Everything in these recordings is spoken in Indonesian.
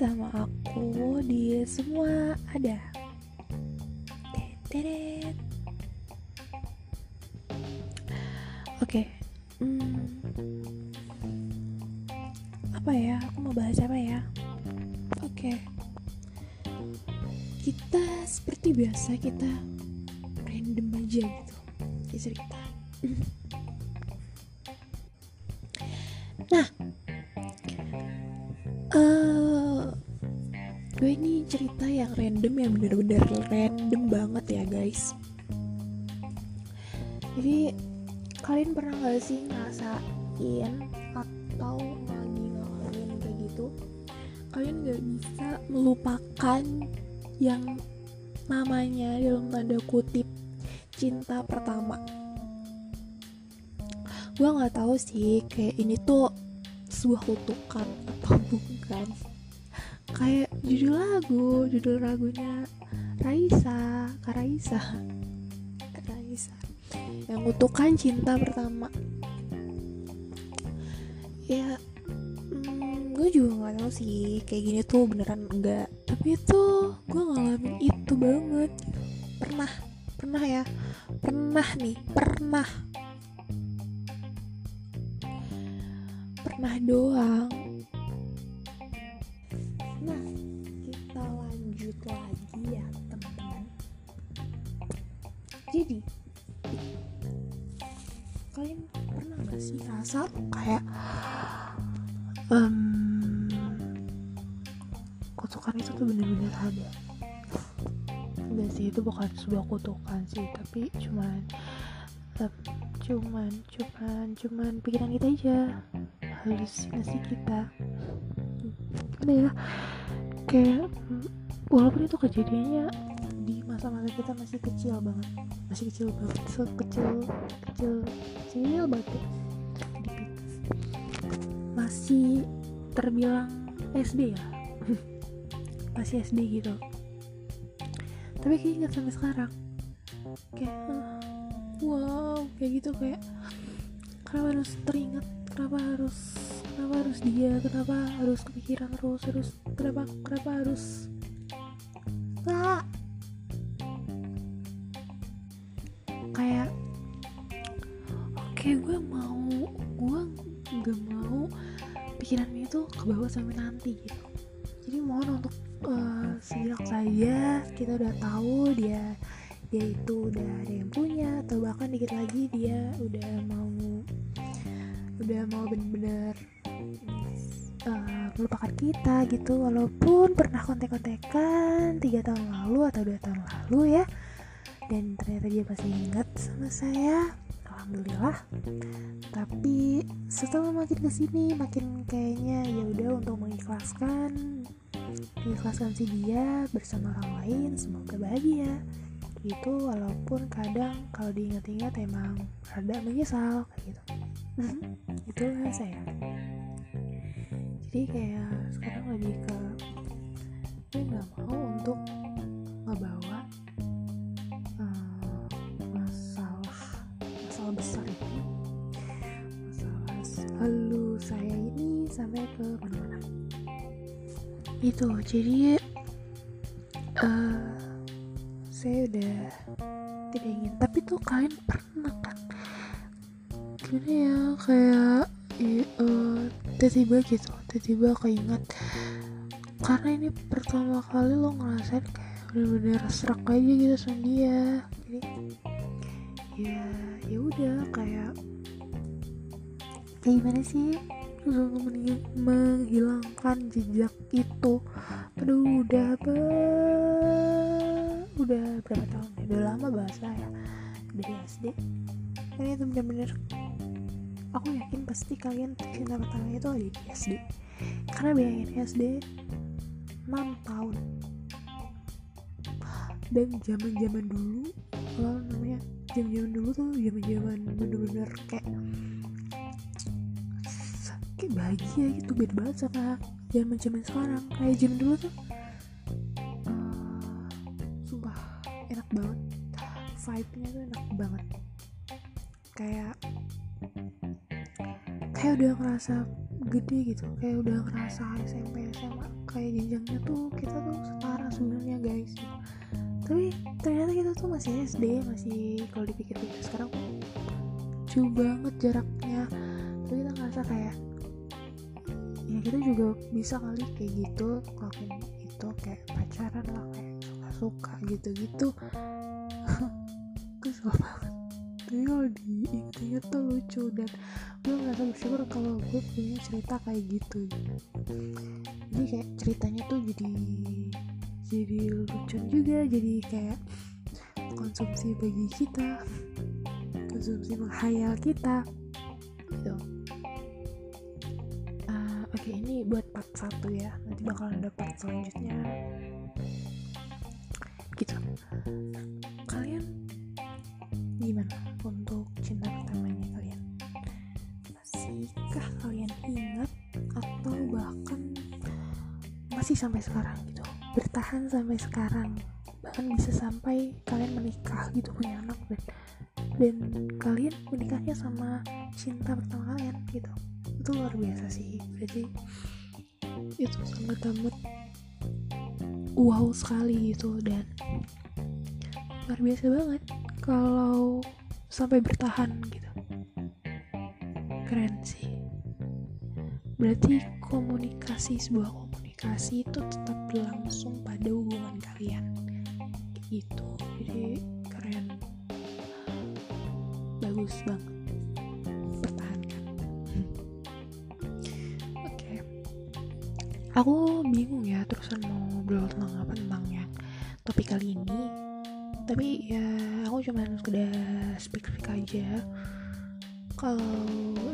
sama aku di semua ada. Teret. Oke. Hmm, apa ya? Aku mau bahas apa ya? Oke. Kita seperti biasa kita random aja gitu. Cerita. ini cerita yang random yang bener-bener random banget ya guys. Jadi kalian pernah gak sih ngerasain atau lagi ngalamin kayak gitu? Kalian gak bisa melupakan yang namanya dalam tanda kutip cinta pertama. Gue nggak tahu sih kayak ini tuh sebuah kutukan atau bukan kayak judul lagu judul lagunya Raisa Kak Raisa. Kak Raisa. Yang kutukan cinta pertama. Ya hmm, gue juga nggak tahu sih kayak gini tuh beneran enggak. Tapi itu gue ngalamin itu banget. Pernah pernah ya. Pernah nih pernah. Pernah doang lagi ya teman-teman. Jadi kalian pernah gak sih rasa kayak um, kutukan itu tuh bener-bener ada? Enggak sih itu bukan sebuah kutukan sih tapi cuman um, cuman cuman cuman pikiran kita aja. Halusinasi kita? Gimana ya? Kayak walaupun itu kejadiannya di masa-masa kita masih kecil banget. Masih kecil banget. Sekecil kecil kecil banget ya. Masih terbilang SD ya. Masih SD gitu. Tapi kayak ingat sampai sekarang. Kayak ah, wow kayak gitu kayak kenapa harus teringat? Kenapa harus kenapa harus dia? Kenapa harus kepikiran terus terus? Kenapa kenapa harus ah. kayak oke gue mau gue nggak mau pikiran itu ke bawah sampai nanti gitu jadi mohon untuk uh, sejak saja kita udah tahu dia dia itu udah ada yang punya atau bahkan dikit lagi dia udah mau udah mau bener-bener melupakan kita gitu walaupun pernah kontek-kontekan tiga tahun lalu atau dua tahun lalu ya. Dan ternyata dia masih ingat sama saya alhamdulillah. Tapi setelah makin ke sini makin kayaknya ya udah untuk mengikhlaskan mengikhlaskan si dia bersama orang lain semoga bahagia. Itu walaupun kadang kalau diingat-ingat emang rada menyesal kayak gitu. Itulah saya jadi kayak sekarang lebih ke gue nggak mau untuk ngebawa uh, masalah masalah besar ini. Masalah lalu saya ini sampai ke mana-mana. Itu jadi uh, saya udah tidak ingin. Tapi tuh kalian pernah kan gimana ya? Kayak uh, tiba-tiba gitu tiba-tiba keinget karena ini pertama kali lo ngerasain kayak bener-bener serak aja gitu sama dia. Jadi ya ya udah kayak kayak gimana sih? Menghilangkan jejak itu. Aduh udah apa udah berapa tahun ya? Udah lama bahasa ya dari SD kan itu bener-bener aku yakin pasti kalian cinta pertamanya itu ada di SD karena bayangin SD 6 tahun. Dan zaman zaman dulu kalau namanya zaman zaman dulu tuh zaman zaman bener-bener kayak kayak bahagia gitu beda banget sama zaman zaman sekarang. Kayak zaman dulu tuh uh, sumpah enak banget. Vibe-nya tuh enak banget. Kayak kayak udah ngerasa gede gitu kayak udah ngerasa SMP SMA kayak jenjangnya tuh kita tuh setara sebenarnya guys. Tapi ternyata kita tuh masih SD masih kalau dipikir-pikir sekarang jauh banget jaraknya. Tapi kita ngerasa kayak ya kita juga bisa kali kayak gitu ngelakuin itu kayak pacaran lah kayak suka-suka gitu-gitu. Kesel banget tapi kalau diinget-inget tuh lucu dan gue ngerasa bersyukur kalau gue punya cerita kayak gitu. Jadi kayak ceritanya tuh jadi jadi lucu juga jadi kayak konsumsi bagi kita konsumsi menghayal kita. Gitu. Uh, oke ini buat part satu ya. Nanti bakalan ada part selanjutnya. Gitu. Kalian gimana untuk cinta pertamanya kalian? Masihkah kalian ingat atau bahkan masih sampai sekarang gitu? Bertahan sampai sekarang bahkan bisa sampai kalian menikah gitu punya anak dan dan kalian menikahnya sama cinta pertama kalian gitu. Itu luar biasa sih. Berarti itu sangat amat wow sekali gitu dan luar biasa banget kalau sampai bertahan gitu. Keren sih. Berarti komunikasi sebuah komunikasi itu tetap berlangsung pada hubungan kalian. Gitu. Jadi keren. Bagus banget. Pertahankan. Oke. Okay. aku bingung ya terusan mau ngobrol tentang apa tentang yang kali ini tapi ya aku cuma sekedar speak speak aja. Kalau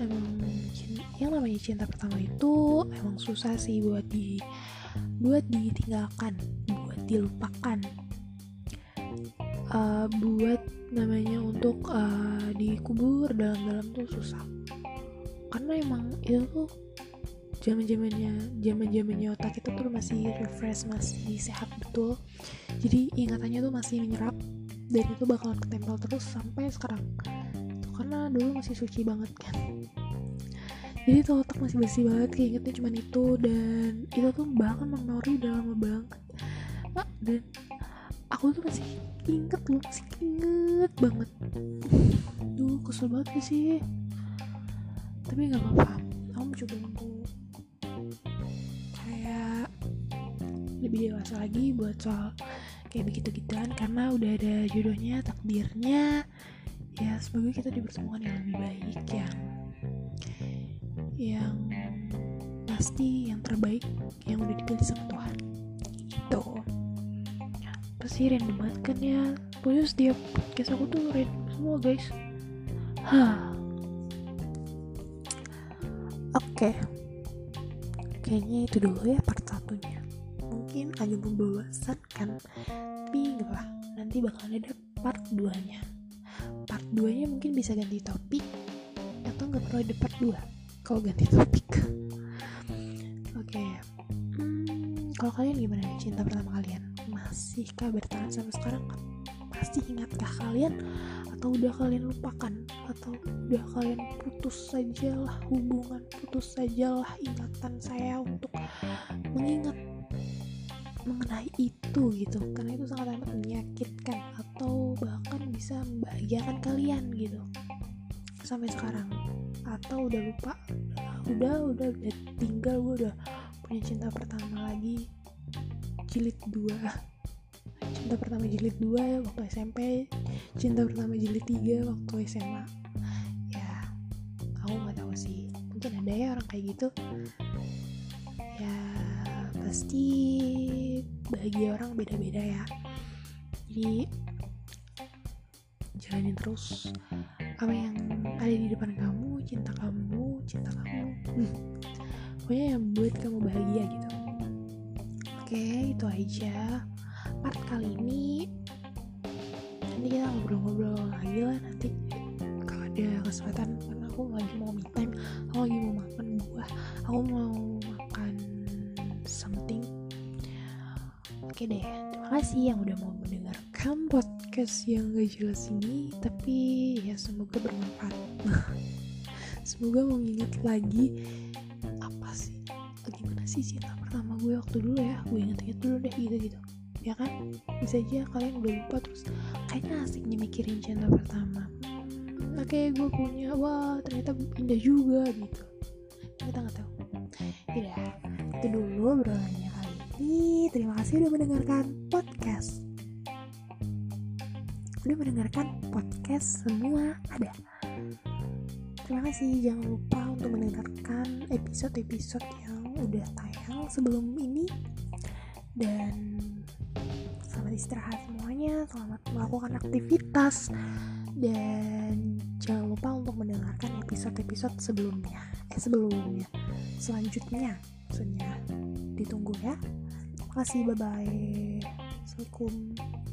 emang yang namanya cinta pertama itu emang susah sih buat di buat ditinggalkan buat dilupakan. Uh, buat namanya untuk uh, dikubur dalam-dalam tuh susah. Karena emang itu tuh zaman zamannya otak kita tuh masih refresh masih sehat betul. Jadi ingatannya tuh masih menyerap dan itu bakalan ketempel terus sampai sekarang. Tuh, karena dulu masih suci banget kan. Jadi tuh otak masih bersih banget keingetnya cuma itu dan itu tuh bahkan memori udah lama banget. Dan aku tuh masih inget loh masih inget banget. Duh kesel banget sih. Tapi nggak apa-apa aku mencoba untuk lebih dewasa lagi buat soal kayak begitu gituan karena udah ada jodohnya takdirnya ya semoga kita dipertemukan yang lebih baik yang yang pasti yang terbaik yang udah dipilih sama Tuhan. Gitu. Pasti random banget kan ya? Pokoknya setiap podcast aku tuh random semua guys. Hah. Oke. Okay. kayaknya itu dulu ya part satunya mungkin agak membosankan tapi gak apa nanti bakal ada part 2 nya part 2 nya mungkin bisa ganti topik atau nggak perlu ada part 2 kalau ganti topik. Oke okay. hmm, kalau kalian gimana cinta pertama kalian? Masihkah bertahan sampai sekarang? Pasti ingatkah kalian? Atau udah kalian lupakan? Atau udah kalian putus sajalah hubungan putus sajalah ingatan saya untuk mengingat mengenai itu gitu. Karena itu sangat amat menyakitkan atau bahkan bisa membahagiakan kalian gitu. Sampai sekarang. Atau udah lupa udah udah udah tinggal gue udah punya cinta pertama lagi. Jilid dua. Cinta pertama jilid dua waktu SMP cinta pertama jilid tiga waktu SMA ya aku nggak tahu sih. Mungkin ada ya orang kayak gitu. Ya pasti bahagia orang beda-beda ya. Jadi jalanin terus apa yang ada di depan kamu cinta kamu cinta kamu. Hmm. pokoknya yang buat kamu bahagia gitu. Oke itu aja part kali ini. Nanti kita ngobrol-ngobrol lagi lah nanti. Kalau ada kesempatan karena aku lagi mau me time aku lagi mau makan buah aku mau something. Oke deh terima kasih yang udah mau mendengarkan podcast yang gak jelas ini tapi ya semoga bermanfaat. Semoga mengingat lagi apa sih gimana sih cinta pertama gue waktu dulu ya? Gue inget-inget dulu deh gitu-gitu. Ya kan? Bisa aja kalian udah lupa terus kayaknya asik mikirin cinta pertama. Hmm, oke gue punya wah ternyata indah juga gitu. Kita nggak tahu dulu obrolannya kali. Ini terima kasih udah mendengarkan podcast. Udah mendengarkan podcast semua ada. Terima kasih. Jangan lupa untuk mendengarkan episode-episode yang udah tayang sebelum ini. Dan selamat istirahat semuanya. Selamat melakukan aktivitas. Dan jangan lupa untuk mendengarkan episode-episode sebelumnya. Eh sebelumnya. Selanjutnya maksudnya ditunggu ya. Terima kasih bye bye assalamualaikum